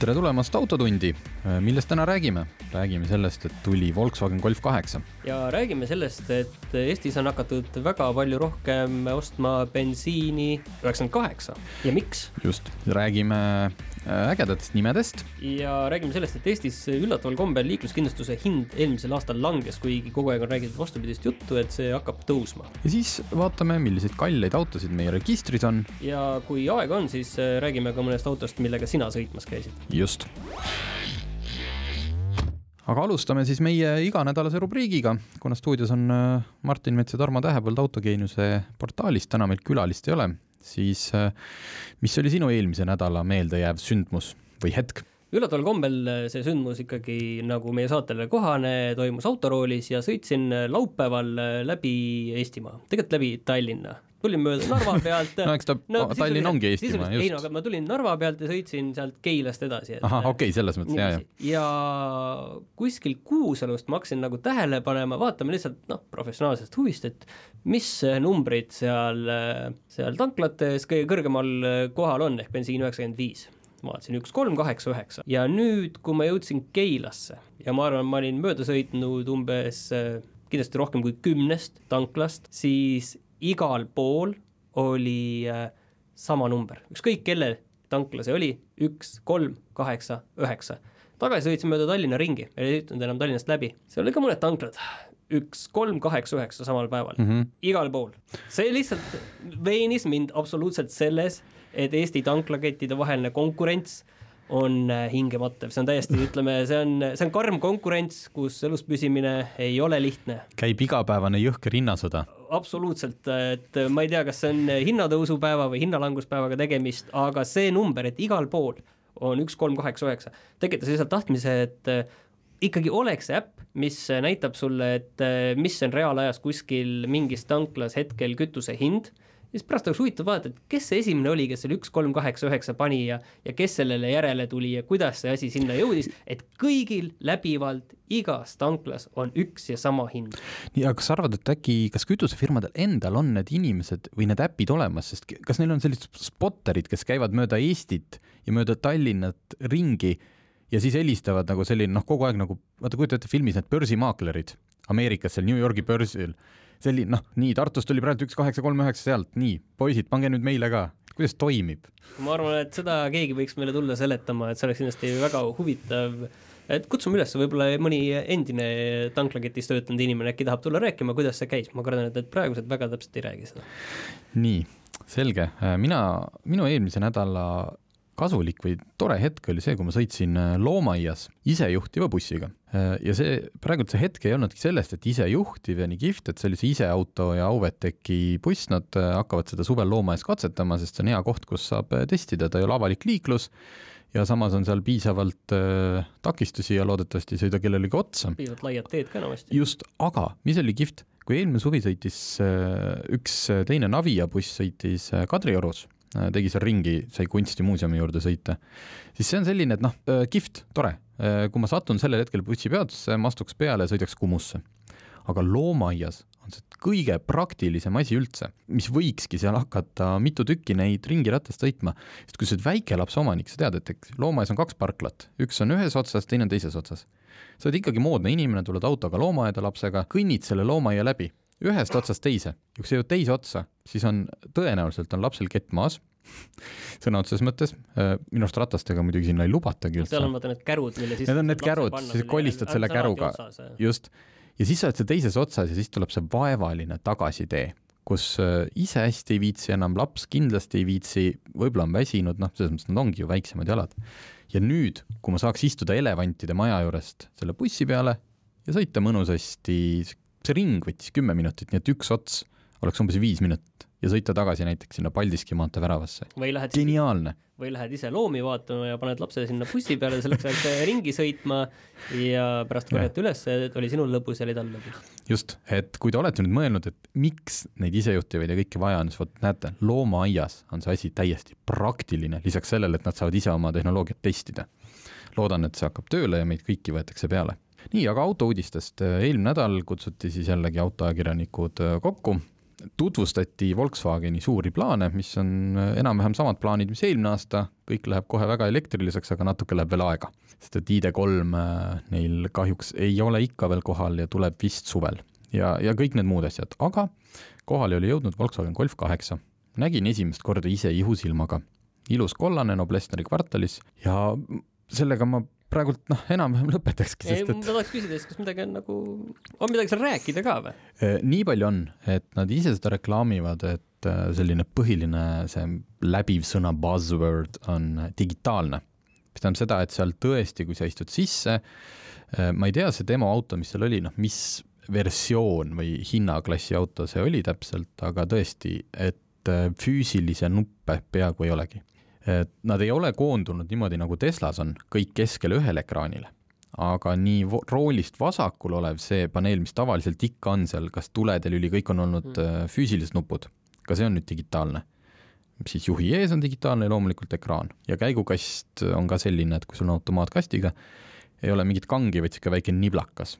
tere tulemast Autotundi, millest täna räägime? räägime sellest, et tuli Volkswagen Golf kaheksa. ja räägime sellest, et Eestis on hakatud väga palju rohkem ostma bensiini üheksakümmend kaheksa ja miks? just, räägime äh, ägedatest nimedest. ja räägime sellest, et Eestis üllataval kombel liikluskindlustuse hind eelmisel aastal langes, kuigi kogu aeg on räägitud vastupidist juttu, et see hakkab tõusma. ja siis vaatame, milliseid kalleid autosid meie registris on. ja kui aega on, siis äh, räägime ka mõnest autost, millega sina sõitmas käisid. Just. Aga alustame siis meie iganädalase rubriigiga, kuna stuudios on äh, Martin Mets ja Tarmo Tähepõld Autogeeniuse portaalist, täna meil külalist ei ole, siis äh, mis oli sinu eelmise nädala meeldejääv sündmus või hetk? Üllataval kombel äh, see sündmus ikkagi nagu meie saatele kohane, toimus autoroolis ja sõitsin laupäeval läbi Eestimaa, tegelikult läbi Tallinna tulin mööda Narva pealt no eks ta no,, Tallinn ongi Eestimaa, just. ei no aga ma tulin Narva pealt ja sõitsin sealt Keilast edasi. ahah, okei okay,, selles mõttes, jaa, jaa. ja kuskil Kuusalust ma hakkasin nagu tähele panema, vaatama lihtsalt noh, professionaalsest huvist, et mis numbrid seal, seal tanklates kõige kõrgemal kohal on, ehk bensiin üheksakümmend viis ma vaatasin üks, kolm, kaheksa, üheksa ja nüüd, kui ma jõudsin Keilasse ja ma arvan, ma olin mööda sõitnud umbes kindlasti rohkem kui kümnest tanklast, siis igal pool oli äh, sama number, ükskõik kelle tankla see oli, üks, kolm, kaheksa, üheksa. tagasi sõitsime mööda Tallinna ringi, ei sõitnud enam Tallinnast läbi, seal oli ka mõned tanklad, üks, kolm, kaheksa, üheksa samal päeval mm, -hmm. igal pool. see lihtsalt veenis mind absoluutselt selles, et Eesti tanklakettide vaheline konkurents on äh, hingematev, see on täiesti, ütleme, see on, see on karm konkurents, kus elus püsimine ei ole lihtne. käib igapäevane jõhker hinnasõda absoluutselt, et ma ei tea, kas see on hinnatõusupäeva või hinnalanguspäevaga tegemist, aga see number, et igal pool on üks, kolm, kaheksa, üheksa, tekitas lihtsalt tahtmise, et äh, ikkagi oleks äpp, mis näitab sulle, et äh, mis on reaalajas kuskil mingis tanklas hetkel kütuse hind siis pärast oleks huvitav vaadata, et kes see esimene oli, kes selle üks, kolm, kaheksa, üheksa pani ja, ja kes sellele järele tuli ja kuidas see asi sinna jõudis, et kõigil läbivalt igas tanklas on üks ja sama hind. nii, aga kas sa arvad, et äkki, kas kütusefirmadel endal on need inimesed või need äpid olemas, sest kas neil on sellised spotterid, kes käivad mööda Eestit ja mööda Tallinnat ringi ja siis helistavad nagu selline noh, kogu aeg nagu, vaata kujuta ette filmis need börsimaaklerid Ameerikas seal New Yorgi börsil selline noh, nii Tartust tuli praegu üks kaheksa kolm üheksa sealt, nii poisid, pange nüüd meile ka, kuidas toimib? ma arvan, et seda keegi võiks meile tulla seletama, et see oleks kindlasti väga huvitav et kutsume üles, võib-olla mõni endine tanklaketis töötanud inimene äkki tahab tulla rääkima, kuidas see käis, ma kardan, et need praegused väga täpselt ei räägi seda. nii, selge, mina, minu eelmise nädala kasulik või tore hetk oli see, kui ma sõitsin äh, loomaaias isejuhtiva bussiga. Äh, ja see, praegult see hetk ei olnudki sellest, et isejuhtiv ja nii kihvt, et see oli see iseauto ja Auveteki buss, nad äh, hakkavad seda suvel loomaaias katsetama, sest see on hea koht, kus saab testida, ta ei ole avalik liiklus ja samas on seal piisavalt äh, takistusi ja loodetavasti ei sõida kellelegi otsa. piisavalt laiad teed ka enamasti. just, aga mis oli kihvt, kui eelmine suvi sõitis äh, üks teine Navia buss sõitis äh, Kadriorus tegi seal ringi, sai kunstimuuseumi juurde sõita, siis see on selline, et noh, äh, kihvt, tore. Äh, kui ma satun sellel hetkel bussipeatusse, ma astuks peale, sõidaks Kumusse. aga loomaaias on see kõige praktilisem asi üldse, mis võikski seal hakata mitu tükki neid ringiratast sõitma, sest kui sa oled väikelapse omanik, sa tead, et eks loomaaias on kaks parklat, üks on ühes otsas, teine on teises otsas. sa oled ikkagi moodne inimene, tuled autoga loomaaeda lapsega, kõnnid selle loomaaia läbi ühest otsast teise ja kui sa jõuad teise otsa, siis on tõenäoliselt on lapsel kett maas sõna otseses mõttes, äh, minu arust ratastega muidugi sinna ei lubatagi üldse. seal on vaata need kärud, mille sisse Need on need kärud, siis kolistad selle käruga, just. ja siis sa oled seal teises otsas ja siis tuleb see vaevaline tagasitee, kus äh, ise hästi ei viitsi enam, laps kindlasti ei viitsi, võib-olla on väsinud, noh, selles mõttes nad ongi ju väiksemad jalad. ja nüüd, kui ma saaks istuda elevantide maja juurest selle bussi peale ja sõita mõnusasti see ring võttis kümme minutit, nii et üks ots oleks umbes viis minutit ja sõita tagasi näiteks sinna Paldiski maantee väravasse. geniaalne. või lähed ise loomi vaatama ja paned lapse sinna bussi peale, selleks ajaks ringi sõitma ja pärast korjate üles, et oli sinul lõbus ja oli tal lõbus. just, et kui te olete nüüd mõelnud, et miks neid isejuhtivaid ja kõike vaja on, siis vot näete, loomaaias on see asi täiesti praktiline, lisaks sellele, et nad saavad ise oma tehnoloogiat testida. loodan, et see hakkab tööle ja meid kõiki võetakse peale nii, aga autouudistest, eelmine nädal kutsuti siis jällegi autoajakirjanikud kokku tutvustati Volkswageni suuri plaane, mis on enam-vähem samad plaanid, mis eelmine aasta, kõik läheb kohe väga elektriliseks, aga natuke läheb veel aega. sest et ID3 äh, neil kahjuks ei ole ikka veel kohal ja tuleb vist suvel ja, ja kõik need muud asjad, aga kohale oli jõudnud Volkswagen Golf kaheksa. nägin esimest korda ise ihusilmaga. ilus kollane Noblessneri kvartalis ja sellega ma praegult noh, enam-vähem lõpetakski, sest et ma tahaks küsida siis, kas midagi on nagu, on midagi seal rääkida ka või? Äh, nii palju on, et nad ise seda reklaamivad, et äh, selline põhiline see läbiv sõna buzzword on digitaalne. mis tähendab seda, et seal tõesti, kui sa istud sisse, äh, ma ei tea, see demoauto, mis seal oli, noh, mis versioon või hinnaklassi auto see oli täpselt, aga tõesti, et füüsilisi nuppe peaaegu ei olegi Nad ei ole koondunud niimoodi, nagu Teslas on, kõik keskele ühele ekraanile, aga nii roolist vasakul olev see paneel, mis tavaliselt ikka on seal, kas tuletõlüli, kõik on olnud mm. füüsilised nupud, ka see on nüüd digitaalne. siis juhi ees on digitaalne loomulikult ekraan ja käigukast on ka selline, et kui sul on automaatkastiga, ei ole mingit kangi, vaid niisugune väike niblakas.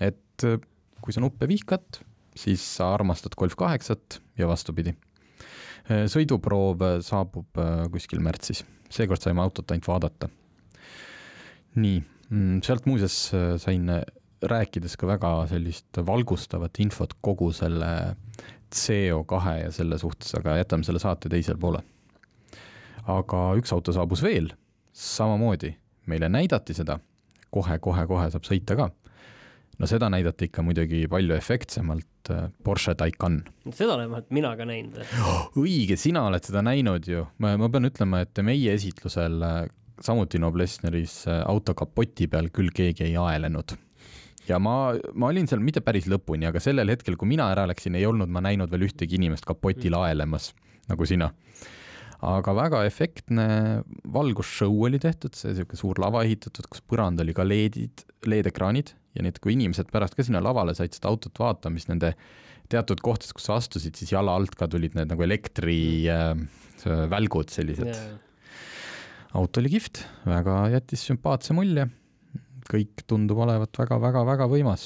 et äh, kui sa nuppe vihkad, siis sa armastad Golf kaheksat ja vastupidi Äh, sõiduproov äh, saabub äh, kuskil märtsis, seekord saime autot ainult vaadata. nii, mm, sealt muuseas sain rääkides ka väga sellist valgustavat infot kogu selle CO2 ja selle suhtes, aga jätame selle saate teisele poole. aga üks auto saabus veel, samamoodi, meile näidati seda kohe, kohe-kohe saab sõita ka no seda näidati ikka muidugi palju efektsemalt äh, Porsche Taycan. seda olen vähemalt mina ka näinud. õige, sina oled seda näinud ju, ma, ma pean ütlema, et meie esitlusel äh, samuti Noblessneris äh, auto kapoti peal küll keegi ei aelenud ja ma, ma olin seal mitte päris lõpuni, aga sellel hetkel, kui mina ära läksin, ei olnud ma näinud veel ühtegi inimest kapotil mm. aelemas, nagu sina. Aga väga efektne valgusshow oli tehtud, see niisugune suur lava ehitatud, kus põrand oli ka LED-id, LED-ekraanid ja et kui inimesed pärast ka sinna lavale said seda autot vaatama, siis nende teatud kohtades, kus sa astusid, siis jala alt ka tulid need nagu elektrivälgud äh, sellised yeah.. auto oli kihvt, väga jättis sümpaatse mulje. kõik tundub olevat väga-väga-väga võimas.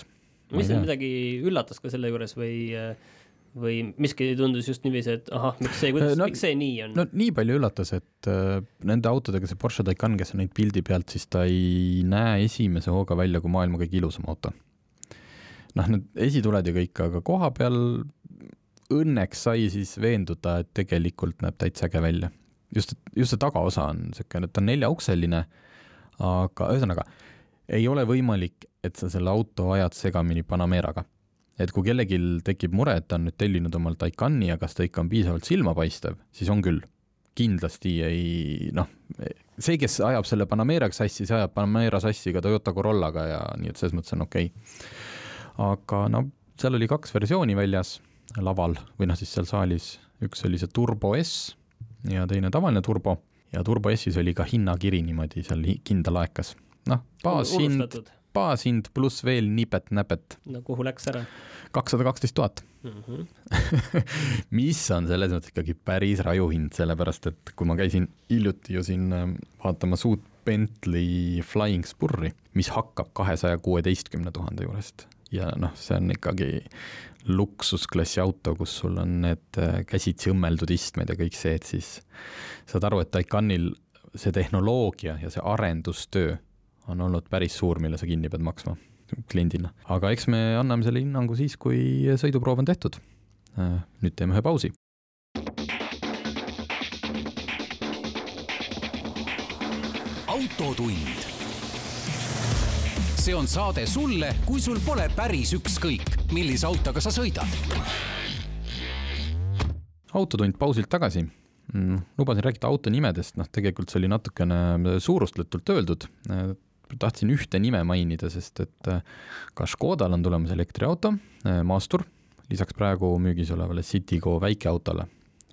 mis sind midagi üllatas ka selle juures või äh, või miski tundus just niiviisi, et ahah, miks see, kuidas no,, miks see nii on? no nii palju üllatas, et äh, nende autodega, see Porsche Taycan, kes on neid pildi pealt, siis ta ei näe esimese hooga välja kui maailma kõige ilusam auto. noh, need esituled ja kõik, aga koha peal õnneks sai siis veenduda, et tegelikult näeb täitsa äge välja. just, just see tagaosa on niisugune, ta on neljaukseline, aga ühesõnaga, ei ole võimalik, et sa selle auto ajad segamini Panameraga et kui kellelgi tekib mure, et ta on nüüd tellinud omalt Taycani ja kas ta ikka on piisavalt silmapaistev, siis on küll. kindlasti ei noh, see, kes ajab selle Panameraga sassi, see ajab Panamera sassi ka Toyota Corollaga ja nii et selles mõttes on okei okay.. aga no seal oli kaks versiooni väljas laval või noh, siis seal saalis, üks oli see Turbo S ja teine tavaline Turbo ja Turbo S-is oli ka hinnakiri niimoodi seal kinda laekas. noh, baashind baashind pluss veel nipet-näpet. no kuhu läks ära? kakssada kaksteist tuhat. Mhm. mis on selles mõttes ikkagi päris raju hind, sellepärast et kui ma käisin hiljuti ju siin ähm, vaatamas uut Bentley Flying Spurri, mis hakkab kahesaja kuueteistkümne tuhande juurest ja noh, see on ikkagi luksusklassi auto, kus sul on need äh, käsitsi õmmeldud istmed ja kõik see, et siis saad aru, et Taycanil see tehnoloogia ja see arendustöö on olnud päris suur, mille sa kinni pead maksma kliendina. aga eks me anname selle hinnangu siis, kui sõiduproov on tehtud. Äh, nüüd teeme ühe pausi. autotund. see on saade sulle, kui sul pole päris ükskõik, millise autoga sa sõidad. autotund pausilt tagasi mm, lubasin rääkida auto nimedest, noh, tegelikult see oli natukene suurustletult öeldud, tahtsin ühte nime mainida, sest et äh, ka Škodal on tulemas elektriauto, äh, Maastur, lisaks praegu müügis olevale Citigo väikeautole.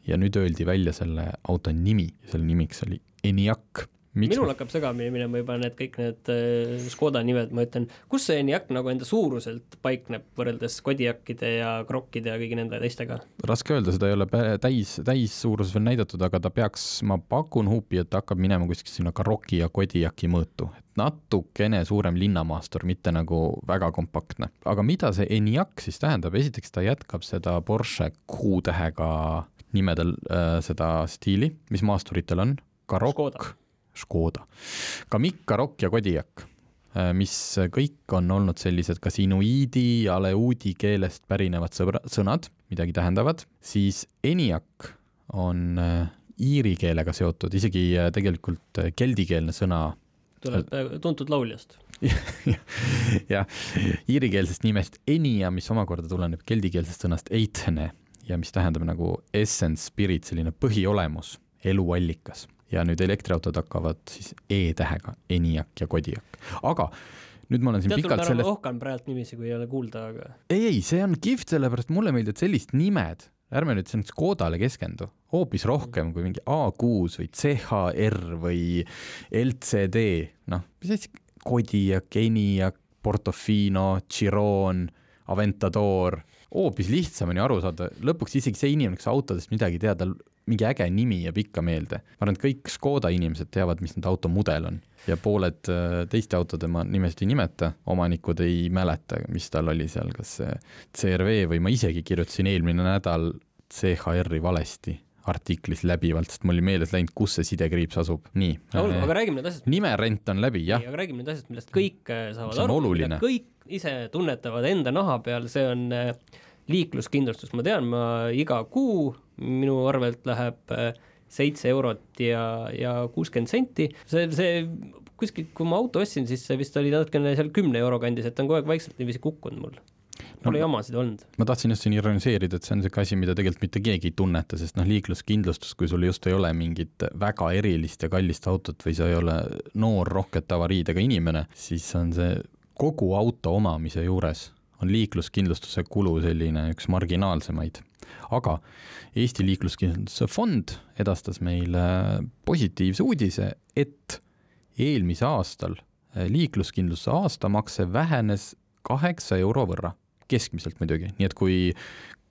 Ja nüüd öeldi välja selle auto nimi, selle nimiks oli ENIAC Miks minul ma... hakkab segamini minema juba need kõik need äh, Škoda nimed, ma ütlen, kus see ENIAC nagu enda suuruselt paikneb võrreldes Kodiakide ja Krokkide ja kõigi nende teistega? raske öelda, seda ei ole täis, täissuuruses veel näidatud, aga ta peaks, ma pakun huupi, et ta hakkab minema kuskil sinna Karoki ja Kodiaki mõõtu, natukene suurem linnamaastur, mitte nagu väga kompaktne. aga mida see ENIAC siis tähendab, esiteks ta jätkab seda Porsche Q-tähega nimedel äh, seda stiili, mis maasturitel on, Karokk Škoda. Ka Mikk, Karokk ja Kodiak, mis kõik on olnud sellised kas inuiidi ja aleuudi keelest pärinevad sõbra, sõnad, midagi tähendavad, siis ENIAC on äh, iiri keelega seotud, isegi äh, tegelikult äh, keldikeelne sõna tuleb äh, tuntud lauljast. jah, iirikeelsest nimest Enia, mis omakorda tuleneb keldikeelsest sõnast eitene ja mis tähendab nagu essence, spirit, selline põhiolemus, eluallikas. Ja nüüd elektriautod hakkavad siis E-tähega, ENIAC ja Kodiak, aga nüüd ma olen siin tead, pikalt sellest ohkan praegu niiviisi, kui ei ole kuulda, aga ei, ei, see on kihvt, sellepärast mulle meeldivad sellised nimed, ärme nüüd siin Škodale keskendu, hoopis rohkem kui mingi A6 või CHR või LCD, noh, mis asi, Kodiak, ENIAC, Portofino, Chiron, Aventador, hoopis lihtsamini aru saada, lõpuks isegi see inimene, kes autodest midagi ei tea, tal mingi äge nimi jääb ikka meelde. ma arvan, et kõik Škoda inimesed teavad, mis nende auto mudel on ja pooled äh, teiste autode ma nimesid ei nimeta, omanikud ei mäleta, mis tal oli seal, kas see CRV või ma isegi kirjutasin eelmine nädal CHR-i valesti artiklis läbivalt, sest mul oli meeles läinud, kus see sidekriips asub. nii. olgu, aga räägime nüüd asjast, nimerent on läbi, jah. aga räägime nüüd asjast, millest kõik äh, saavad aru, mida kõik ise tunnetavad enda naha peal, see on äh, liikluskindlustus, ma tean, ma iga kuu, minu arvelt läheb äh, seitse eurot ja, ja kuuskümmend senti, see, see kuskilt, kui ma auto ostsin, siis see vist oli natukene seal kümne euro kandis, et ta on kogu aeg vaikselt niiviisi kukkunud mul. Pole No- jamasid olnud. ma tahtsin just siin ironiseerida, et see on niisugune asi, mida tegelikult mitte keegi ei tunneta, sest noh, liikluskindlustus, kui sul just ei ole mingit väga erilist ja kallist autot või sa ei ole noor rohkete avariidega inimene, siis on see kogu auto omamise juures on liikluskindlustuse kulu selline üks marginaalsemaid. Aga Eesti Liikluskindlustuse Fond edastas meile positiivse uudise, et eelmise aastal liikluskindlustuse aastamakse vähenes kaheksa euro võrra keskmiselt muidugi, nii et kui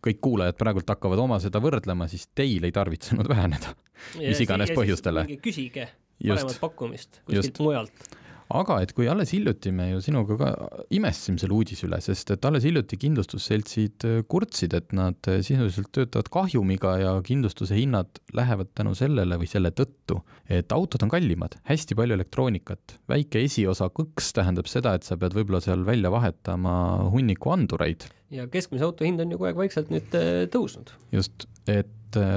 kõik kuulajad praegult hakkavad oma seda võrdlema, siis teil ei tarvitsenud väheneda, mis iganes põhjustele. küsige paremat pakkumist kuskilt mujalt. Aga et kui alles hiljuti me ju sinuga ka imestasime selle uudise üle, sest et alles hiljuti kindlustusseltsid äh, kurtsid, et nad äh, sisuliselt töötavad kahjumiga ja kindlustuse hinnad lähevad tänu sellele või selle tõttu, et autod on kallimad, hästi palju elektroonikat, väike esiosa kõks tähendab seda, et sa pead võib-olla seal välja vahetama hunniku andureid ja keskmise auto hind on ju kogu aeg vaikselt nüüd äh, tõusnud. just, et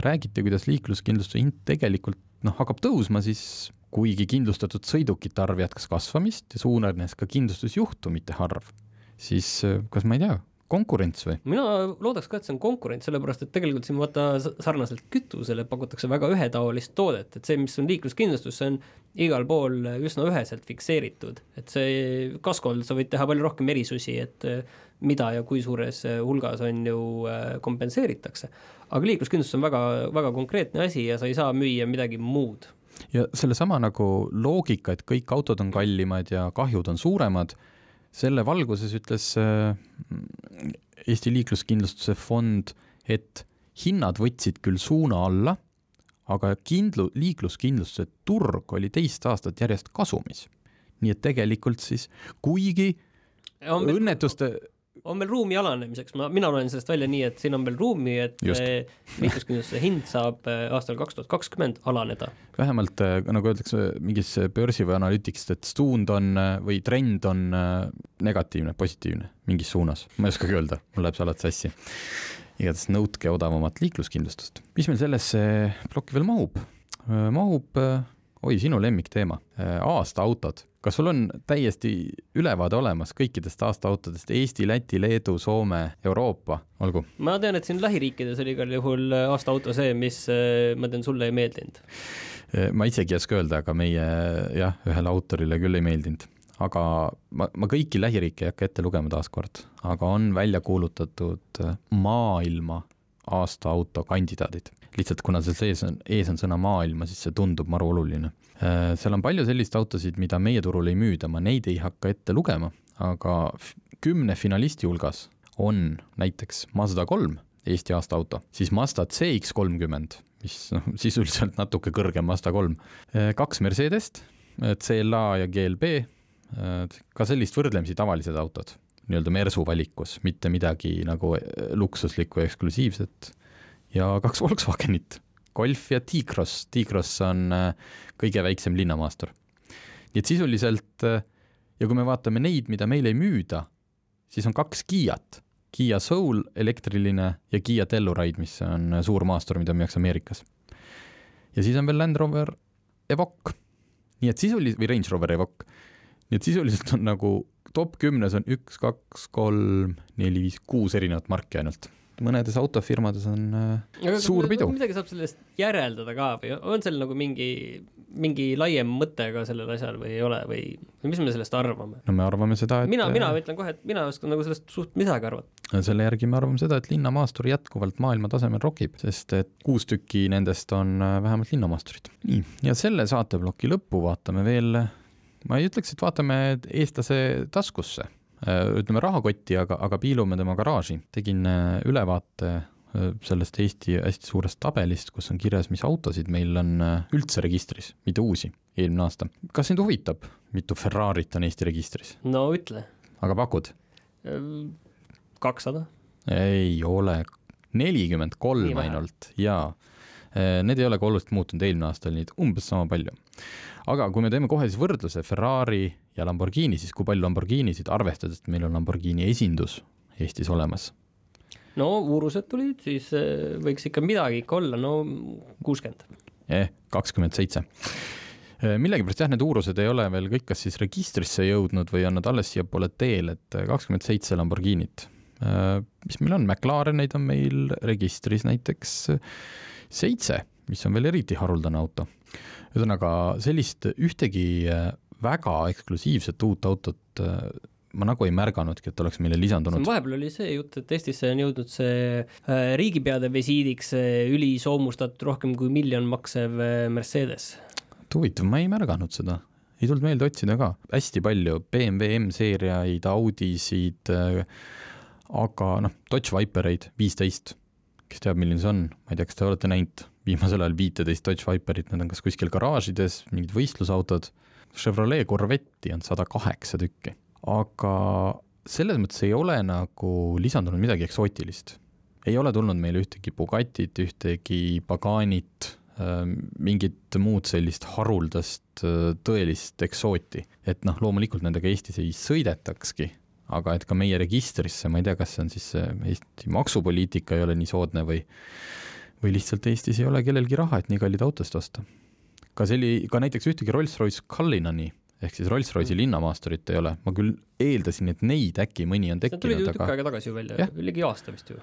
räägiti, kuidas liikluskindlustuse hind tegelikult noh, hakkab tõusma, siis kuigi kindlustatud sõidukite arv jätkas kasvamist ja suurenes ka kindlustusjuhtumite arv, siis äh, kas ma ei tea, konkurents või? mina loodaks ka, et see on konkurents, sellepärast et tegelikult siin vaata sarnaselt kütusele pakutakse väga ühetaolist toodet, et see, mis on liikluskindlustus, see on igal pool üsna üheselt fikseeritud, et see kaskol sa võid teha palju rohkem erisusi, et eh, mida ja kui suures eh, hulgas on ju kompenseeritakse. aga liikluskindlustus on väga, väga konkreetne asi ja sa ei saa müüa midagi muud. Ja sellesama nagu loogika, et kõik autod on kallimad ja kahjud on suuremad, selle valguses ütles äh, Eesti Liikluskindlustuse Fond, et hinnad võtsid küll suuna alla, aga kindlu-, liikluskindlustuse turg oli teist aastat järjest kasumis. nii et tegelikult siis, kuigi on õnnetuste, on meil ruumi alanemiseks, ma, mina loen sellest välja nii, et siin on veel ruumi, et eh, liikluskindlustuse hind saab eh, aastal kaks tuhat kakskümmend alaneda vähemalt äh, nagu öeldakse mingis börsi või analüütikast, et suund on või trend on negatiivne, positiivne mingis suunas, ma ei oskagi öelda, mul läheb see alati sassi. igatahes nõudke odavamat liikluskindlustust. mis meil sellesse plokki veel mahub? mahub, oi, sinu lemmikteema, aastaautod. Kas sul on täiesti ülevaade olemas kõikidest aastaautodest Eesti, Läti, Leedu, Soome, Euroopa, olgu? ma tean, et siin lähiriikides oli igal juhul aastaauto see, mis eh, ma tean, sulle ei meeldinud. ma isegi ei oska öelda, aga meie jah, ühele autorile küll ei meeldinud. aga ma, ma kõiki lähiriike ei hakka ette lugema taaskord, aga on välja kuulutatud äh, maailma aasta auto kandidaadid. Lihtsalt kuna seal sees on, ees on sõna maailma, siis see tundub maru oluline. Äh, seal on palju selliseid autosid, mida meie turul ei müüda, ma neid ei hakka ette lugema, aga kümne finalisti hulgas on näiteks Mazda kolm, Eesti aasta auto, siis Mazda CX kolmkümmend, mis noh, sisuliselt natuke kõrgem Mazda kolm, äh, kaks Mercedest, CLA ja GLB, ka sellist võrdlemisi tavalised autod, nii-öelda Mersu valikus, mitte midagi nagu luksuslikku ja eksklusiivset ja kaks Volkswagenit, Golf ja T-Cross, T-Cross on äh, kõige väiksem linnamaastur. nii et sisuliselt äh, ja kui me vaatame neid, mida meil ei müüda, siis on kaks Kiat, Kiia Soul elektriline ja Kiia Telluride, mis on suur maastur, mida müüakse Ameerikas. ja siis on veel Land Rover Evoque, nii et sisuliselt, või Range Rover Evoque, nii et sisuliselt on nagu top kümnes on üks, kaks, kolm, neli, viis, kuus erinevat marki ainult mõnedes autofirmades on äh, Aga suur pidu. midagi saab sellest järeldada ka või on seal nagu mingi, mingi laiem mõte ka sellel asjal või ei ole või, või mis me sellest arvame? no me arvame seda, et mina, mina äh, ütlen kohe, et mina ei oska nagu sellest suht midagi arvata. selle järgi me arvame seda, et linnamaastur jätkuvalt maailma tasemel rokib, sest et kuus tükki nendest on äh, vähemalt linnamaasturid. nii, ja selle saateploki lõppu vaatame veel ma ei ütleks, et vaatame eestlase taskusse, ütleme rahakotti, aga, aga piilume tema garaaži. tegin äh, ülevaate äh, sellest Eesti hästi suurest tabelist, kus on kirjas, mis autosid meil on üldse registris, mitte uusi, eelmine aasta. kas sind huvitab, mitu Ferrarit on Eesti registris? no ütle. aga pakud? kakssada? ei ole, nelikümmend kolm ainult, jaa. Need ei ole ka oluliselt muutunud, eelmine aasta oli neid umbes sama palju aga kui me teeme kohe siis võrdluse Ferrari ja Lamborghini, siis kui palju Lamborghinisid, arvestades, et meil on Lamborghini esindus Eestis olemas? no uurused tulid, siis eh, võiks ikka midagi ikka olla, no kuuskümmend. eh, kakskümmend seitse eh, millegipärast jah, need uurused ei ole veel kõik kas siis registrisse jõudnud või on nad alles siiapoole teel, et kakskümmend seitse Lamborghinit. Mis meil on, McLareneid on meil registris näiteks seitse, mis on veel eriti haruldane auto ühesõnaga sellist ühtegi äh, väga eksklusiivset uut autot äh, ma nagu ei märganudki, et oleks meile lisandunud. vahepeal oli see jutt, et Eestisse on jõudnud see äh, riigipeade visiidiks ülisoomustatud rohkem kui miljon maksev Mercedes. huvitav, ma ei märganud seda, ei tulnud meelde otsida ka, hästi palju BMW M-seeriaid, Audisid, aga noh, Dodge Vipereid viisteist, kes teab, milline see on, ma ei tea, kas te olete näinud viimasel ajal viiteist Dodge Viperit, need on kas kuskil garaažides, mingid võistlusautod, Chevrolet Corvette'i on sada kaheksa tükki, aga selles mõttes ei ole nagu lisandunud midagi eksootilist. ei ole tulnud meile ühtegi Bugatit, ühtegi Paganit, ähm, mingit muud sellist haruldast äh, tõelist eksooti, et noh, loomulikult nendega Eestis ei sõidetakski, aga et ka meie registrisse, ma ei tea, kas see on siis Eesti maksupoliitika ei ole nii soodne või või lihtsalt Eestis ei ole kellelgi raha, et nii kalleid autosid osta. ka selli-, ka näiteks ühtegi Rolls-Royce Cullinani ehk siis Rolls-Royce'i linnamaasturit ei ole, ma küll eeldasin, et neid äkki mõni on tekkinud, aga. tükk aega tagasi ju välja, ligi aasta vist ju.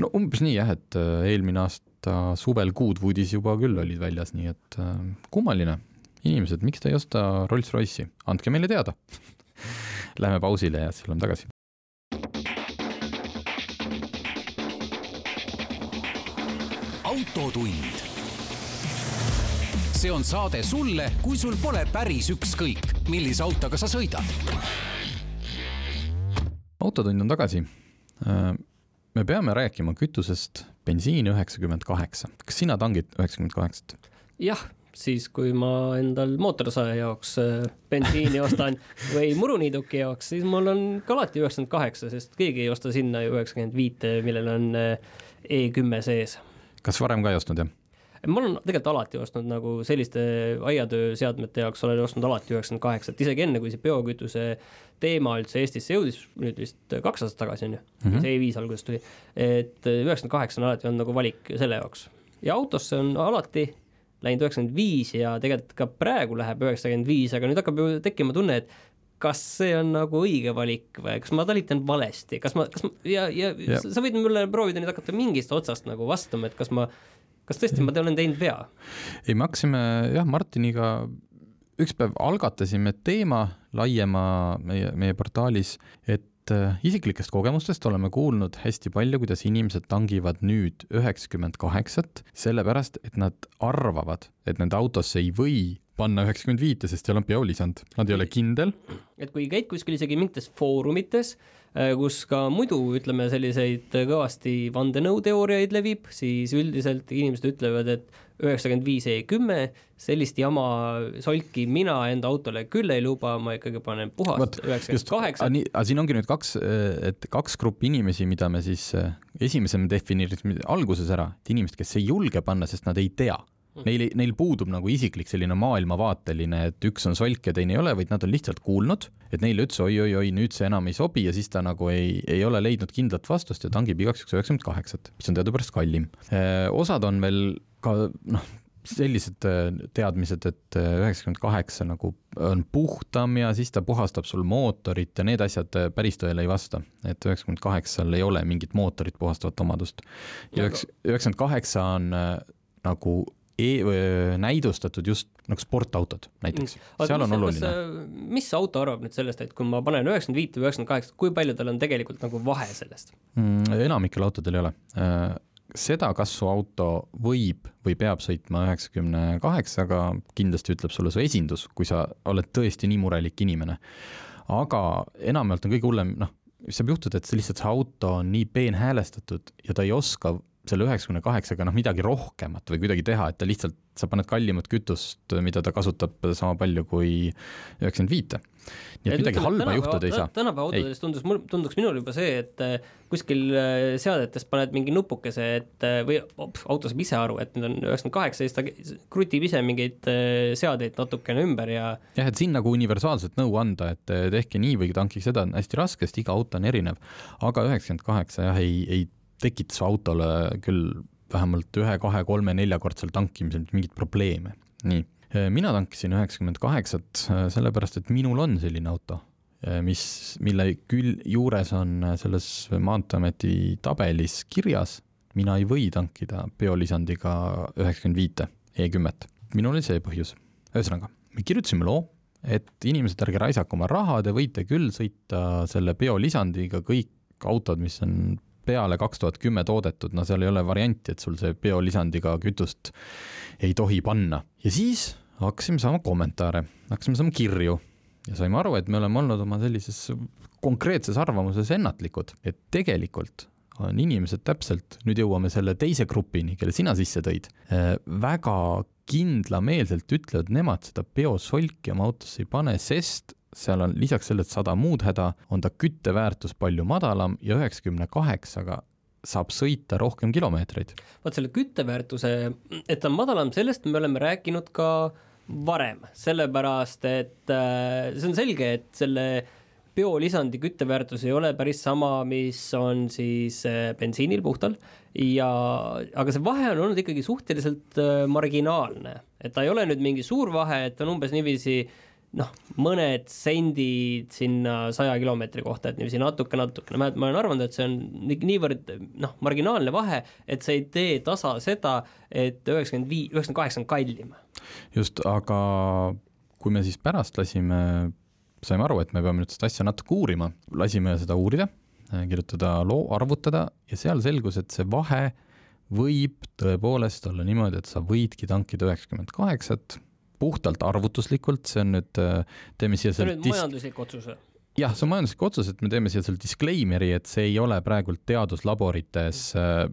no umbes nii jah, et äh, eelmine aasta suvel Goodwoodis juba küll olid väljas, nii et äh, kummaline. inimesed, miks te ei osta Rolls-Royce'i, andke meile teada Läheme pausile ja siis oleme tagasi. autotund. see on saade sulle, kui sul pole päris ükskõik, millise autoga sa sõidad. autotund on tagasi. Äh, me peame rääkima kütusest bensiin üheksakümmend kaheksa. kas sina tangid üheksakümmend kaheksat? jah siis kui ma endal mootorsae jaoks äh, bensiini ostan või muruniiduki jaoks, siis mul on ka alati üheksakümmend kaheksa, sest keegi ei osta sinna ju üheksakümmend viite, millel on äh, E kümme sees kas varem ka ei ostnud, jah? ma olen tegelikult alati ostnud nagu selliste aiatööseadmete jaoks olen ostnud alati üheksakümmend kaheksat, isegi enne, kui see biokütuse teema üldse Eestisse jõudis, nüüd vist kaks aastat tagasi on ju mm, -hmm. see E5 alguses tuli, et üheksakümmend kaheksa on alati olnud nagu valik selle jaoks. ja autosse on alati läinud üheksakümmend viis ja tegelikult ka praegu läheb üheksakümmend viis, aga nüüd hakkab ju tekkima tunne, et kas see on nagu õige valik või kas ma talitan valesti, kas ma, kas ma ja, ja, ja sa võid mulle proovida nüüd hakata mingist otsast nagu vastama, et kas ma, kas tõesti ma olen teinud vea? ei, me hakkasime jah, Martiniga üks päev algatasime teema laiema meie, meie portaalis, et isiklikest kogemustest oleme kuulnud hästi palju, kuidas inimesed tangivad nüüd üheksakümmend kaheksat, sellepärast et nad arvavad, et nende autosse ei või panna üheksakümmend viite, sest seal on biolisand, nad ei ole kindel. et kui käid kuskil isegi mingites foorumites, äh, kus ka muidu ütleme, selliseid kõvasti vandenõuteooriaid levib, siis üldiselt inimesed ütlevad, et üheksakümmend viis E kümme, sellist jama solki mina enda autole küll ei luba, ma ikkagi panen puhast üheksakümmend kaheksa. aga siin ongi nüüd kaks, et kaks gruppi inimesi, mida me siis esimese me defineerisime alguses ära, et inimesed, kes ei julge panna, sest nad ei tea. Neil, neil puudub nagu isiklik selline maailmavaateline, et üks on solk ja teine ei ole, vaid nad on lihtsalt kuulnud, et neile ütles oi-oi-oi, nüüd see enam ei sobi ja siis ta nagu ei, ei ole leidnud kindlat vastust ja tangib igaks juhuks üheksakümmend kaheksat, mis on teadupärast kallim. osad on veel ka noh, sellised teadmised, et üheksakümmend kaheksa nagu on puhtam ja siis ta puhastab sul mootorit ja need asjad päris tõele ei vasta. et üheksakümmend kaheksal ei ole mingit mootorit puhastavat omadust. ja üheksakümmend kaheksa on nagu e näidustatud just nagu sportautod näiteks mm., seal on oluline. mis auto arvab nüüd sellest, et kui ma panen üheksakümmend viite või üheksakümmend kaheksat, kui palju tal on tegelikult nagu vahe sellest mm,? enamikel autodel ei ole seda, kas su auto võib või peab sõitma üheksakümne kaheksaga, kindlasti ütleb sulle su esindus, kui sa oled tõesti nii murelik inimene. aga enamjaolt on kõige hullem, noh, mis saab juhtuda, et see lihtsalt see auto on nii peenhäälestatud ja ta ei oska selle üheksakümne kaheksaga noh, midagi rohkemat või kuidagi teha, et ta lihtsalt, sa paned kallimat kütust, mida ta kasutab sama palju kui üheksakümmend viite. nii et midagi halba juhtuda ei saa. tänapäeva autodes tundus, mul tunduks minul juba see, et äh, kuskil äh, seadetes paned mingi nupukese, et äh, või auto saab ise aru, et nüüd on üheksakümmend kaheksa, siis ta krutib ise mingeid seadeid natukene ümber ja jah, et siin nagu universaalset nõu anda, et tehke nii või tankige seda, on hästi raske, sest iga auto on erinev, aga üheksakümmend kaheksa jah, ei, ei tekitas autole küll vähemalt ühe, kahe, kolme, neljakordsel tankimisel mingit probleeme. nii, mina tankisin üheksakümmend kaheksat, sellepärast et minul on selline auto, mis, mille küll juures on selles Maanteeameti tabelis kirjas, mina ei või tankida biolisandiga üheksakümmend viite E10-t. minul oli see põhjus. ühesõnaga, me kirjutasime loo, et inimesed, ärge raisake oma raha, te võite küll sõita selle biolisandiga kõik autod, mis on peale kaks tuhat kümme toodetud, no seal ei ole varianti, et sul see biolisandiga kütust ei tohi panna. ja siis hakkasime saama kommentaare, hakkasime saama kirju ja saime aru, et me oleme olnud oma sellises konkreetses arvamuses ennatlikud, et tegelikult on inimesed täpselt, nüüd jõuame selle teise grupini, kelle sina sisse tõid, äh, väga kindlameelselt ütlevad, nemad seda biosolki oma autosse ei pane, sest seal on lisaks sellele, sada muud häda, on ta kütteväärtus palju madalam ja üheksakümne kaheksaga saab sõita rohkem kilomeetreid. vot selle kütteväärtuse, et ta on madalam, sellest me oleme rääkinud ka varem, sellepärast et äh, see on selge, et selle biolisandi kütteväärtus ei ole päris sama, mis on siis äh, bensiinil puhtal. Ja, aga see vahe on olnud ikkagi suhteliselt äh, marginaalne, et ta ei ole nüüd mingi suur vahe, et on umbes niiviisi äh, noh, mõned sendid sinna saja kilomeetri kohta, et niiviisi natuke, natukene, ma olen arvanud, et see on niivõrd noh, marginaalne vahe, et see ei tee tasa seda, et üheksakümmend viis, üheksakümmend kaheksa on kallim. just, aga kui me siis pärast lasime, saime aru, et me peame nüüd seda asja natuke uurima, lasime seda uurida, kirjutada loo, arvutada ja seal selgus, et see vahe võib tõepoolest olla niimoodi, et sa võidki tankida üheksakümmend kaheksat puhtalt arvutuslikult, see on nüüd, äh, teeme siia on nüüd majanduslik otsus või? Jah, see on majanduslik otsus, et me teeme siia selle disclaimer'i, et see ei ole praegult teaduslaborites äh,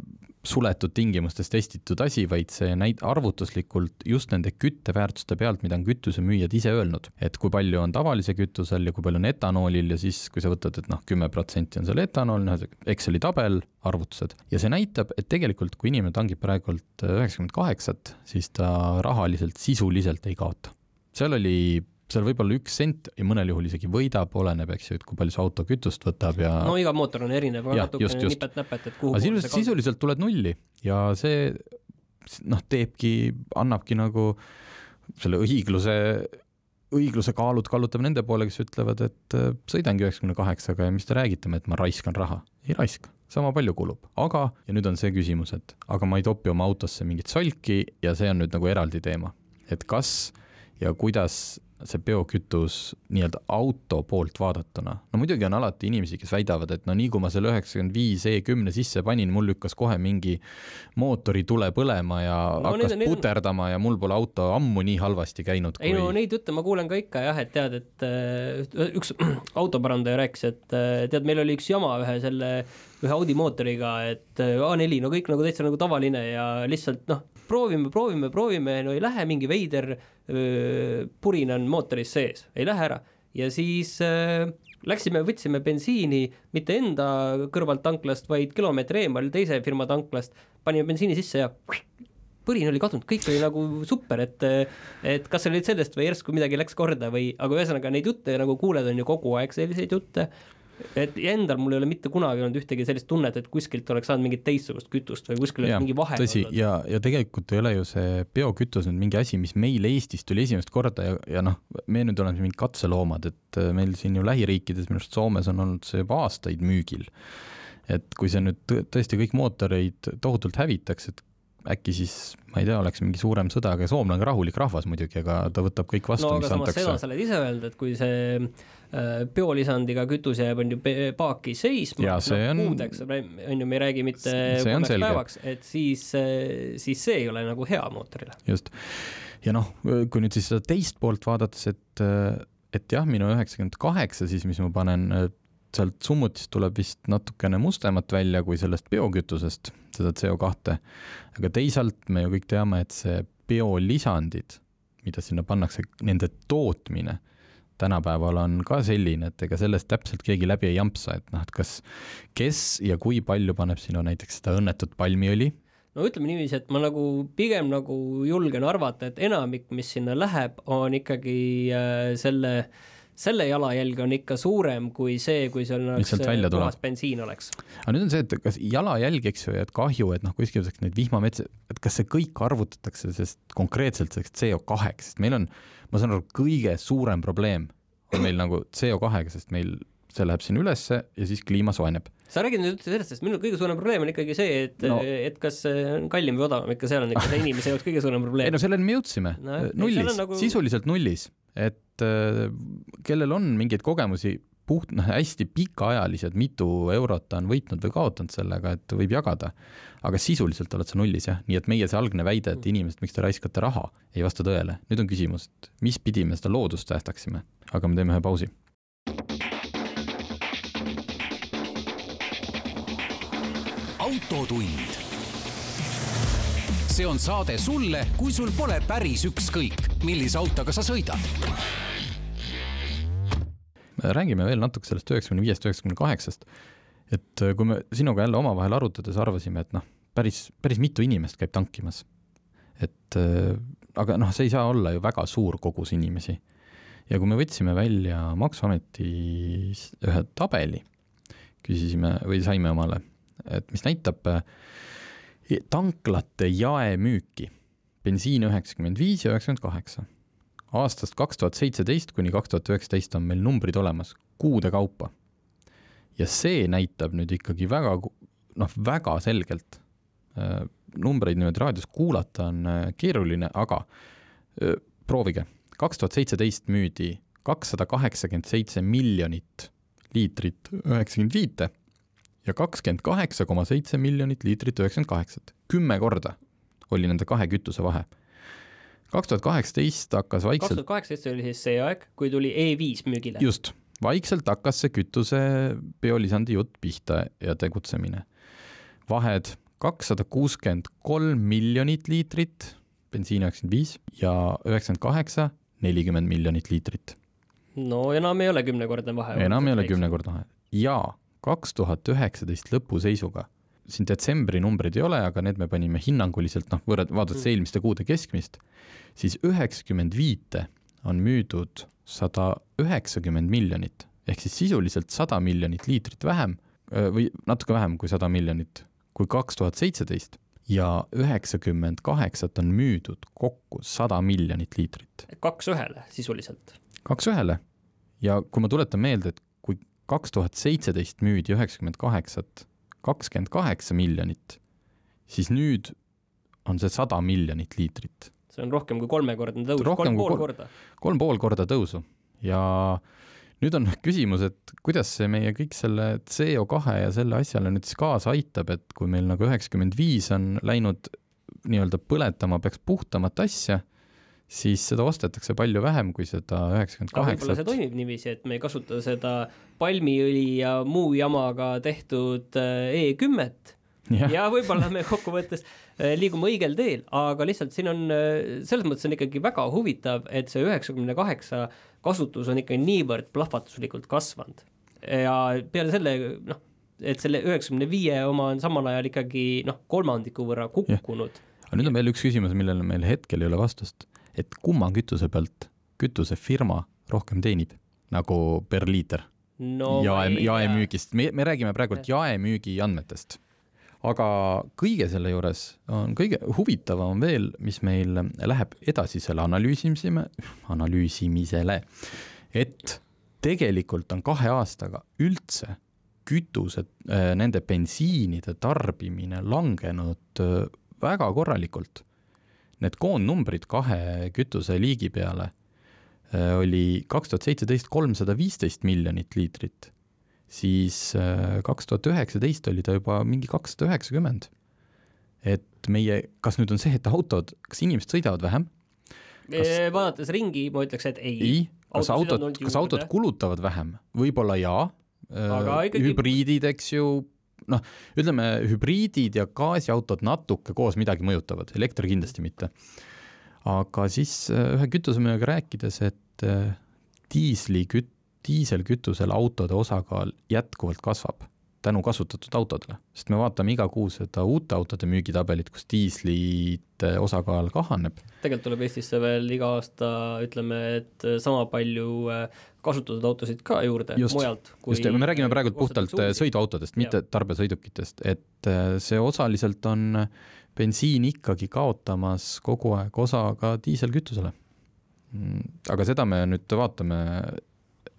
suletud tingimustes testitud asi, vaid see näit-, arvutuslikult just nende kütteväärtuste pealt, mida on kütusemüüjad ise öelnud, et kui palju on tavalise kütusel ja kui palju on etanoolil ja siis, kui sa võtad, et noh, kümme protsenti on seal etanool, noh, Exceli tabel, arvutused, ja see näitab, et tegelikult kui inimene tangib praegult üheksakümmend kaheksat, siis ta rahaliselt sisuliselt ei kaota. seal oli seal võib olla üks sent ja mõnel juhul isegi võidab, oleneb, eks ju, et kui palju see auto kütust võtab ja no iga mootor on erinev, natukene nipet-näpet, et kuhu aga sisuliselt, sisuliselt tuled nulli ja see noh, teebki, annabki nagu selle õigluse, õigluse kaalud kallutab nende poole, kes ütlevad, et äh, sõidangi üheksakümne kaheksaga ja mis te räägite, et ma raiskan raha. ei raiska, sama palju kulub, aga, ja nüüd on see küsimus, et aga ma ei topi oma autosse mingit solki ja see on nüüd nagu eraldi teema, et kas ja kuidas see biokütus nii-öelda auto poolt vaadatuna. no muidugi on alati inimesi, kes väidavad, et no nii kui ma selle üheksakümmend viis E10 sisse panin, mul lükkas kohe mingi mootoritule põlema ja no, hakkas need, puterdama ja mul pole auto ammu nii halvasti käinud. ei kui... no neid jutte ma kuulen ka ikka jah, et tead, et äh, üks autoparandaja rääkis, et äh, tead, meil oli üks jama ühe selle, ühe Audi mootoriga, et äh, A4, no kõik nagu täitsa nagu tavaline ja lihtsalt noh, proovime, proovime, proovime, no ei lähe, mingi veider purin on mootoris sees, ei lähe ära. ja siis äh, läksime, võtsime bensiini mitte enda kõrvalt tanklast, vaid kilomeetri eemal teise firma tanklast, panime bensiini sisse ja põrin oli kadunud, kõik oli nagu super, et et kas see oli sellest või järsku midagi läks korda või, aga ühesõnaga neid jutte nagu kuuled, on ju kogu aeg selliseid jutte et endal mul ei ole mitte kunagi olnud ühtegi sellist tunnet, et kuskilt oleks saanud mingit teistsugust kütust või kuskil oleks mingi vahe tõsi, ja, ja tegelikult ei ole ju see biokütus nüüd mingi asi, mis meil Eestis tuli esimest korda ja, ja noh, me nüüd oleme mingid katseloomad, et äh, meil siin ju lähiriikides, minu arust Soomes on olnud see juba aastaid müügil. et kui see nüüd tõesti kõik mootoreid tohutult hävitaks, et äkki siis, ma ei tea, oleks mingi suurem sõda, aga soomlane on rahulik rahvas muidugi, aga ta võtab kõik vastu no,, mis antakse. seda sa oled ise öelnud, et kui see biolisandiga kütus jääb, on ju paaki seisma, on... kuudeks, on ju, me ei räägi mitte kolmeks päevaks, et siis, äh, siis see ei ole nagu hea mootorile. just. ja noh, kui nüüd siis seda teist poolt vaadates, et, et jah, minu üheksakümmend kaheksa siis, mis ma panen sealt summutist tuleb vist natukene mustemat välja kui sellest biokütusest, seda CO2. aga teisalt me ju kõik teame, et see biolisandid, mida sinna pannakse, nende tootmine tänapäeval on ka selline, et ega sellest täpselt keegi läbi ei jampsa, et noh, et kas, kes ja kui palju paneb sinna näiteks seda õnnetut palmiõli? No ütleme niiviisi, et ma nagu pigem nagu julgen arvata, et enamik, mis sinna läheb, on ikkagi äh, selle äh, selle jalajälg on ikka suurem kui see, kui seal oleks puhas bensiin oleks. aga nüüd on see, et kas jalajälg, eks ju, et kahju, et noh, kuskil saaks neid vihmametsi, et kas see kõik arvutatakse sellest konkreetselt selleks CO2-ks, sest meil on, ma saan aru, kõige suurem probleem on meil nagu CO2-ga, sest meil see läheb sinna ülesse ja siis kliima soojeneb. sa räägid nüüd üldse sellest, sest minu kõige suurem probleem on ikkagi see, et no., et kas on kallim või odavam, ikka seal on ikka see inimese jaoks kõige suurem probleem. ei no selleni me jõudsime no,, nullis, nagu... sisuliselt nullis, et Äh, kellel on mingeid kogemusi, puht, noh, hästi pikaajalised, mitu eurot ta on võitnud või kaotanud sellega, et võib jagada. aga sisuliselt oled sa nullis jah, nii et meie see algne väide, et inimesed, miks te raiskate raha, ei vasta tõele. nüüd on küsimus, et mis pidi me seda loodust säästaksime, aga me teeme ühe pausi. autotund see on saade sulle, kui sul pole päris ükskõik, millise autoga sa sõidad. räägime veel natuke sellest üheksakümne viiest, üheksakümne kaheksast. et äh, kui me sinuga jälle omavahel arutades arvasime, et noh, päris, päris mitu inimest käib tankimas. et äh, aga noh, see ei saa olla ju väga suur kogus inimesi. ja kui me võtsime välja Maksuametis ühe tabeli, küsisime või saime omale, et mis näitab äh, tanklate jaemüüki, bensiin üheksakümmend viis ja üheksakümmend kaheksa. aastast kaks tuhat seitseteist kuni kaks tuhat üheksateist on meil numbrid olemas kuude kaupa. ja see näitab nüüd ikkagi väga, noh, väga selgelt, äh, numbreid niimoodi raadios kuulata on äh, keeruline, aga äh, proovige, kaks tuhat seitseteist müüdi kakssada kaheksakümmend seitse miljonit liitrit üheksakümmend viite ja kakskümmend kaheksa koma seitse miljonit liitrit üheksakümmend kaheksat. kümme korda oli nende kahe kütuse vahe. kaks tuhat kaheksateist hakkas vaikselt kaks tuhat kaheksateist oli siis see aeg, kui tuli E5 müügile. just, vaikselt hakkas see kütuse biolisandi jutt pihta ja tegutsemine. vahed kakssada kuuskümmend kolm miljonit liitrit, bensiin üheksakümmend viis ja üheksakümmend kaheksa, nelikümmend miljonit liitrit. no enam ei ole kümnekordne vahe. enam ei ole kümnekordne vahe ja kaks tuhat üheksateist lõpu seisuga, siin detsembri numbreid ei ole, aga need me panime hinnanguliselt, noh, võrreld-, vaadates mm. eelmiste kuude keskmist, siis üheksakümmend viite on müüdud sada üheksakümmend miljonit, ehk siis sisuliselt sada miljonit liitrit vähem või natuke vähem kui sada miljonit kui kaks tuhat seitseteist ja üheksakümmend kaheksat on müüdud kokku sada miljonit liitrit. kaks ühele sisuliselt. kaks ühele ja kui ma tuletan meelde, et kaks tuhat seitseteist müüdi üheksakümmend kaheksat kakskümmend kaheksa miljonit, siis nüüd on see sada miljonit liitrit. see on rohkem kui kolmekordne tõus, kolm pool kol- korda. kolm pool korda tõusu ja nüüd on küsimus, et kuidas see meie kõik selle CO2 ja selle asjale nüüd siis kaasa aitab, et kui meil nagu üheksakümmend viis on läinud nii-öelda põletama peaks puhtamat asja, siis seda ostetakse palju vähem kui seda üheksakümmend aga võib-olla see toimib niiviisi, et me ei kasuta seda palmiõli ja muu jamaga tehtud äh, E10-t jah, ja võib-olla me kokkuvõttes äh, liigume õigel teel, aga lihtsalt siin on, selles mõttes on ikkagi väga huvitav, et see üheksakümne kaheksa kasutus on ikkagi niivõrd plahvatuslikult kasvanud. Ja peale selle noh, et selle üheksakümne viie oma on samal ajal ikkagi noh, kolmandiku võrra kukkunud. aga nüüd on veel üks küsimus, millele meil hetkel ei ole vastust, et kumma kütuse pealt kütusefirma rohkem teenib nagu per liiter no jae, jaemüügist, me, me räägime praegult jaemüügi andmetest. aga kõige selle juures on kõige huvitavam veel, mis meil läheb edasisele analüüsimisime, analüüsimisele, et tegelikult on kahe aastaga üldse kütused, nende bensiinide tarbimine langenud äh, väga korralikult. Need koondnumbrid kahe kütuseliigi peale äh, oli kaks tuhat seitseteist kolmsada viisteist miljonit liitrit siis äh, kaks tuhat üheksateist oli ta juba mingi kakssada üheksakümmend. et meie, kas nüüd on see, et autod, kas inimesed sõidavad vähem? Eh, vaadates ringi, ma ütleks, et ei, ei, kas autod kas autod kulutavad vähem? võib-olla jaa. Hübriidid, eks ju, noh, ütleme hübriidid ja gaasiautod natuke koos midagi mõjutavad, elekter kindlasti mitte. aga siis äh, ühe kütusemüüjaga rääkides, et äh, diisliküt-, diiselkütusel autode osakaal jätkuvalt kasvab tänu kasutatud autodele, sest me vaatame iga kuu seda uute autode müügitabelit, kus diislite osakaal kahaneb tegelikult tuleb Eestisse veel iga aasta, ütleme, et sama palju äh, kasutatud autosid ka juurde Just, mujalt. just, me räägime praegu puhtalt sõiduautodest, mitte tarbesõidukitest, et see osaliselt on bensiin ikkagi kaotamas kogu aeg osa ka diiselkütusele. aga seda me nüüd vaatame,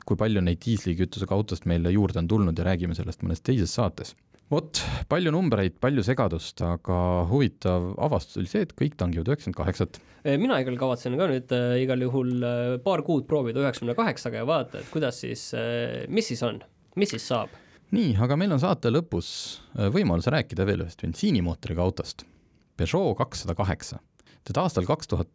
kui palju neid diislikütusega autost meile juurde on tulnud ja räägime sellest mõnes teises saates. vot, palju numbreid, palju segadust, aga huvitav avastus oli see, et kõik tangivad üheksakümmend kaheksat. Eh, mina igal kavatsen ka nüüd äh, igal juhul äh, paar kuud proovida üheksakümne kaheksaga ja vaadata, et kuidas siis äh,, mis siis on, mis siis saab. nii, aga meil on saate lõpus äh, võimalus rääkida veel ühest bensiinimootoriga autost, Peugeot kakssada kaheksa. tead aastal kaks tuhat,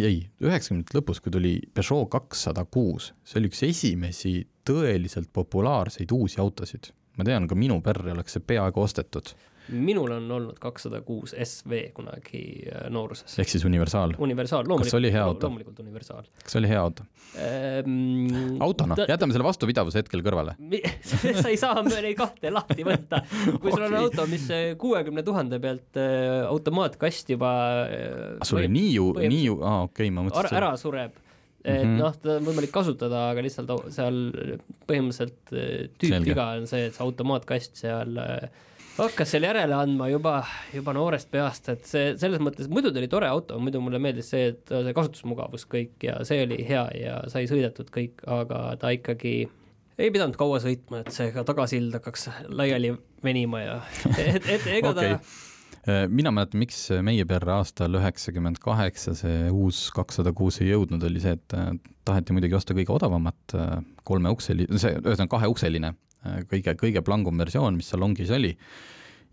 ei, üheksakümnendate lõpus, kui tuli Peugeot kakssada kuus, see oli üks esimesi tõeliselt populaarseid uusi autosid. ma tean, ka minu perre oleks see peaaegu ostetud, minul on olnud kakssada kuus SV kunagi äh, nooruses. ehk siis universaal. universaal, Kas loomulikult. see oli hea auto? loomulikult universaal kas oli hea auto? ehm,. autona, jätame selle vastupidavuse hetkel kõrvale. sa ei saa neid kahte lahti võtta. kui sul on Okei. auto, mis kuuekümne tuhande pealt äh, automaatkast juba äh, sul oli nii ju, nii ju, aa okei okay,, ma ära, mõtlesin, ära sureb. et Mhm. noh, teda on võimalik kasutada, aga lihtsalt seal põhimõtteliselt äh, tüüpviga on see, et see automaatkast seal äh, hakkas seal järele andma juba, juba noorest peast, et see selles mõttes, muidu ta oli tore auto, muidu mulle meeldis see, et see kasutusmugavus kõik ja see oli hea ja sai sõidetud kõik, aga ta ikkagi ei pidanud kaua sõitma, et see ka tagasild hakkaks laiali venima ja et, et ega okei. Ta Äh, mina mäletan, miks meie perre aastal üheksakümmend kaheksa see uus kakssada kuus ei jõudnud, oli see, et äh, taheti muidugi osta kõige odavamat äh, kolmeukseli, see ühesõnaga kaheukseline, kõige, kõige plangum versioon, mis salongis oli.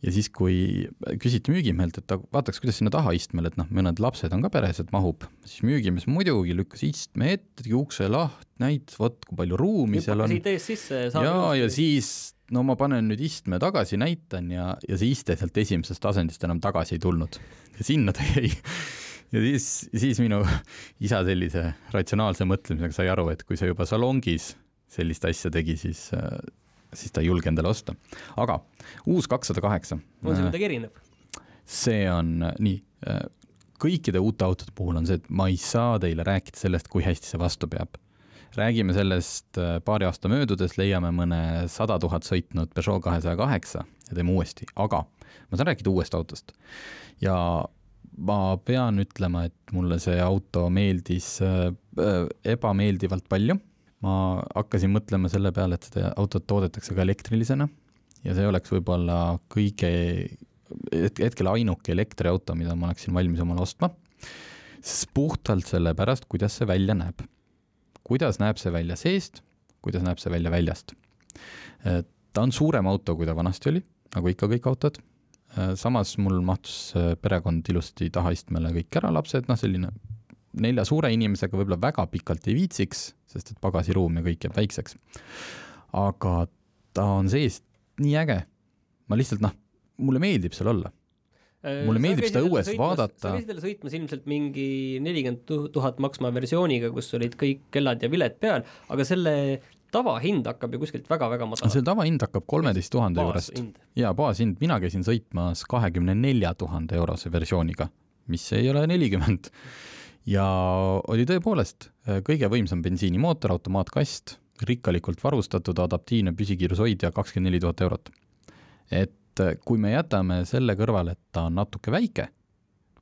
ja siis, kui küsiti müügimehelt, et aga vaataks, kuidas sinna taha istmele, et noh, mõned lapsed on ka peres, et mahub, siis müügimees muidugi lükkas istme ette, tegi ukse lahti, näitas, vot kui palju ruumi seal hüppake on sisse ja ja, siis no ma panen nüüd istme tagasi, näitan ja, ja see iste sealt esimesest asendist enam tagasi ei tulnud ja sinna ta jäi. ja siis, siis minu isa sellise ratsionaalse mõtlemisega sai aru, et kui sa juba salongis sellist asja tegi, siis, siis ta ei julge endale osta. aga uus kakssada kaheksa, on see midagi erinev? see on äh, nii, kõikide uute autode puhul on see, et ma ei saa teile rääkida sellest, kui hästi see vastu peab räägime sellest äh, paari aasta möödudes, leiame mõne sada tuhat sõitnud Peugeot kahesaja kaheksa ja teeme uuesti, aga ma saan rääkida uuest autost. ja ma pean ütlema, et mulle see auto meeldis äh, äh, ebameeldivalt palju. Ma hakkasin mõtlema selle peale, et seda autot toodetakse ka elektrilisena ja see oleks võib-olla kõige, hetkel ainuke elektriauto, mida ma oleksin valmis omale ostma siis puhtalt sellepärast, kuidas see välja näeb. kuidas näeb see välja seest, kuidas näeb see välja väljast. ta on suurem auto, kui ta vanasti oli, nagu ikka kõik autod. samas mul mahtus perekond ilusti tahaistmele kõik ära, lapsed, noh, selline nelja suure inimesega võib-olla väga pikalt ei viitsiks, sest et pagasiruum ja kõik jääb väikseks. aga ta on seest nii äge. ma lihtsalt noh, mulle meeldib seal olla mulle meeldib seda õues vaadata. sa käisid jälle sõitmas ilmselt mingi nelikümmend tuhat maksma versiooniga, kus olid kõik kellad ja vilet peal, aga selle tavahind hakkab ju kuskilt väga-väga madal. selle tavahind hakkab kolmeteist tuhande juurest. jaa, baashind, mina käisin sõitmas kahekümne nelja tuhande eurose versiooniga, mis ei ole nelikümmend ja oli tõepoolest äh, kõige võimsam bensiinimootor, automaatkast, rikkalikult varustatud, adaptiivne püsikiirushoidja, kakskümmend neli tuhat eurot. et äh, kui me jätame selle kõrvale, et ta on natuke väike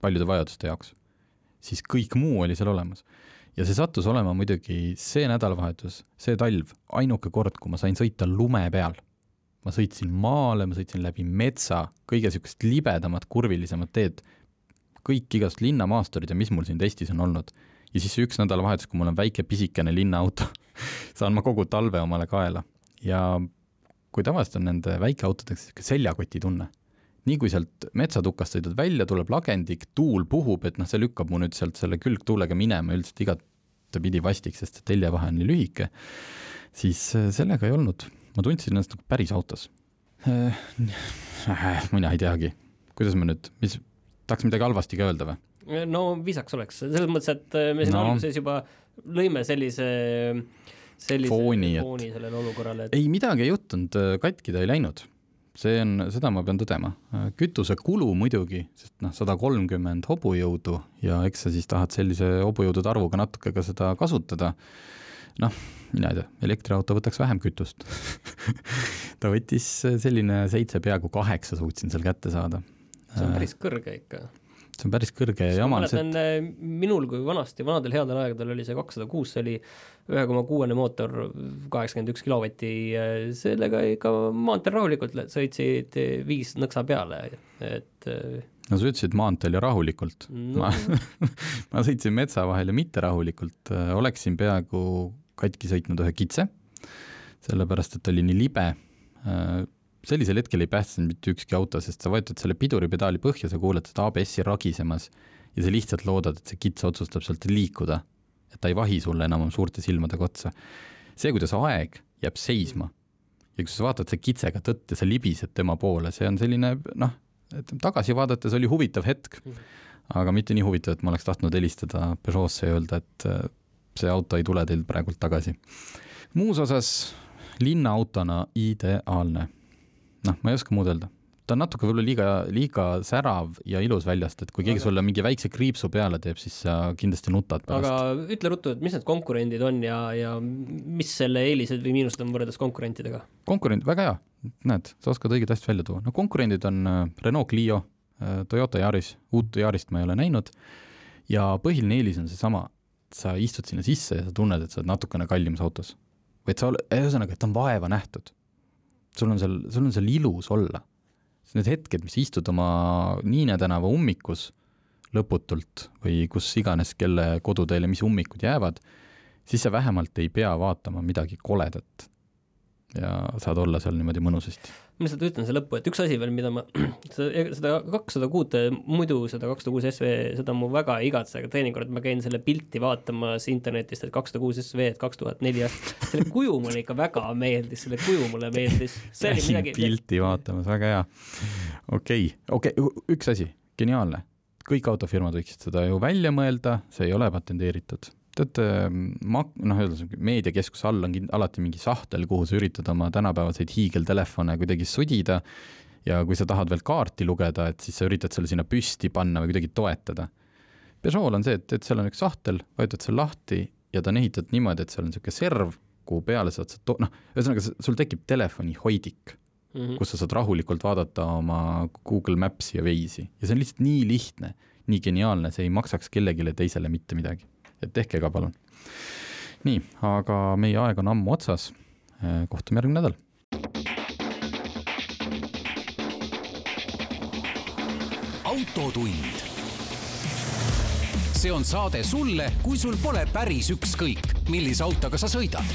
paljude vajaduste jaoks, siis kõik muu oli seal olemas. ja see sattus olema muidugi see nädalavahetus, see talv, ainuke kord, kui ma sain sõita lume peal. ma sõitsin maale, ma sõitsin läbi metsa, kõige niisugust libedamat, kurvilisemat teed, kõik igast linnamaasturid ja mis mul siin testis on olnud. ja siis üks nädalavahetus, kui mul on väike pisikene linnaauto saan ma kogu talve omale kaela ja kui tavaliselt on nende väikeautodega sihuke seljakoti tunne. nii kui sealt metsatukast sõidad välja, tuleb lagendik, tuul puhub, et noh, see lükkab mu nüüd sealt selle külgtuulega minema üldiselt igatepidi vastik, sest see teljevahe on nii lühike, siis äh, sellega ei olnud. ma tundsin ennast nagu päris autos. Äh, äh, mina ei teagi, kuidas ma nüüd, mis tahaks midagi halvasti ka öelda või? no viisaks oleks, selles mõttes, et äh, me siin no. alguses juba lõime sellise sellise fooni, fooni et... sellele olukorrale et.... ei, midagi ei juhtunud, äh, katki ta ei läinud. see on, seda ma pean tõdema. Äh, kütusekulu muidugi, sest noh, sada kolmkümmend hobujõudu ja eks sa siis tahad sellise hobujõudude arvuga natuke ka seda kasutada. noh, mina ei tea, elektriauto võtaks vähem kütust ta võttis selline seitse, peaaegu kaheksa suutsin seal kätte saada see on päris kõrge ikka. see on päris kõrge ja jama et äh, minul kui vanasti, vanadel headel aegadel oli see kakssada kuus, see oli ühe koma kuuene mootor, kaheksakümmend üks kilovatti, sellega ikka maanteel rahulikult sõitsid viis nõksa peale, et äh, no sa ütlesid maanteel ja rahulikult. No.. ma, ma sõitsin metsa vahel ja mitte rahulikult, oleksin peaaegu katki sõitnud ühe kitse, sellepärast et oli nii libe sellisel hetkel ei päästnud mitte ükski auto, sest sa vajutad selle piduripedaali põhja, sa kuuled seda ABS-i ragisemas ja sa lihtsalt loodad, et see kits otsustab sealt liikuda. et ta ei vahi sulle enam suurte silmadega otsa. see, kuidas aeg jääb seisma ja kui sa vaatad see kitsega tõtt ja sa libised tema poole, see on selline noh, tagasi vaadates oli huvitav hetk, aga mitte nii huvitav, et ma oleks tahtnud helistada Peugeot'sse ja öelda, et äh, see auto ei tule teilt praegult tagasi. muus osas linnaautona ideaalne noh, ma ei oska muud öelda. ta on natuke võib-olla liiga, liiga särav ja ilus väljast, et kui keegi aga... sulle mingi väikse kriipsu peale teeb, siis sa kindlasti nutad pärast. aga ütle ruttu, et mis need konkurendid on ja, ja mis selle eelised või miinused on võrreldes konkurentidega? konkurent, väga hea, näed, sa oskad õiget asja välja tuua. no konkurendid on äh, Renault Clio, äh, Toyota Yaris, uut Yarist ma ei ole näinud, ja põhiline eelis on seesama, sa istud sinna sisse ja sa tunned, et sa oled natukene kallimas autos. vaid sa, ühesõnaga, et on vaeva nähtud sul on seal, sul on seal ilus olla. Need hetked, mis istud oma Niine tänava ummikus lõputult või kus iganes, kelle koduteele mis ummikud jäävad, siis sa vähemalt ei pea vaatama midagi koledat ja saad olla seal niimoodi mõnusasti. ma lihtsalt ütlen siia lõppu, et üks asi veel, mida ma, seda kakssada kuute, muidu seda kakssada kuus SV, seda ma väga ei igatse, aga teinekord ma käin selle pilti vaatamas internetist, et kakssada kuus SV, et kaks tuhat neli aastat, selle kuju mulle ikka väga meeldis, selle kuju mulle meeldis. käin midagi... pilti vaatamas, väga hea. okei okay., okei okay., üks asi, geniaalne. kõik autofirmad võiksid seda ju välja mõelda, see ei ole patenteeritud teate, mak-, noh, ühesõnaga meediakeskuse all on alati mingi sahtel, kuhu sa üritad oma tänapäevaseid hiigeltelefone kuidagi sudida ja kui sa tahad veel kaarti lugeda, et siis sa üritad selle sinna püsti panna või kuidagi toetada. Peugeot'l on see, et, et seal on üks sahtel, vajutad selle lahti ja ta on ehitatud niimoodi, et seal on niisugune serv, kuhu peale saad sa to-, noh, ühesõnaga sul tekib telefonihoidik mm, -hmm. kus sa saad rahulikult vaadata oma Google Maps'i ja Waze'i ja see on lihtsalt nii lihtne, nii geniaalne, see ei maksaks kellelegi teisele mitte midagi et tehke ka palun. nii, aga meie aeg on ammu otsas. Kohtume järgmine nädal. autotund see on saade sulle, kui sul pole päris ükskõik, millise autoga sa sõidad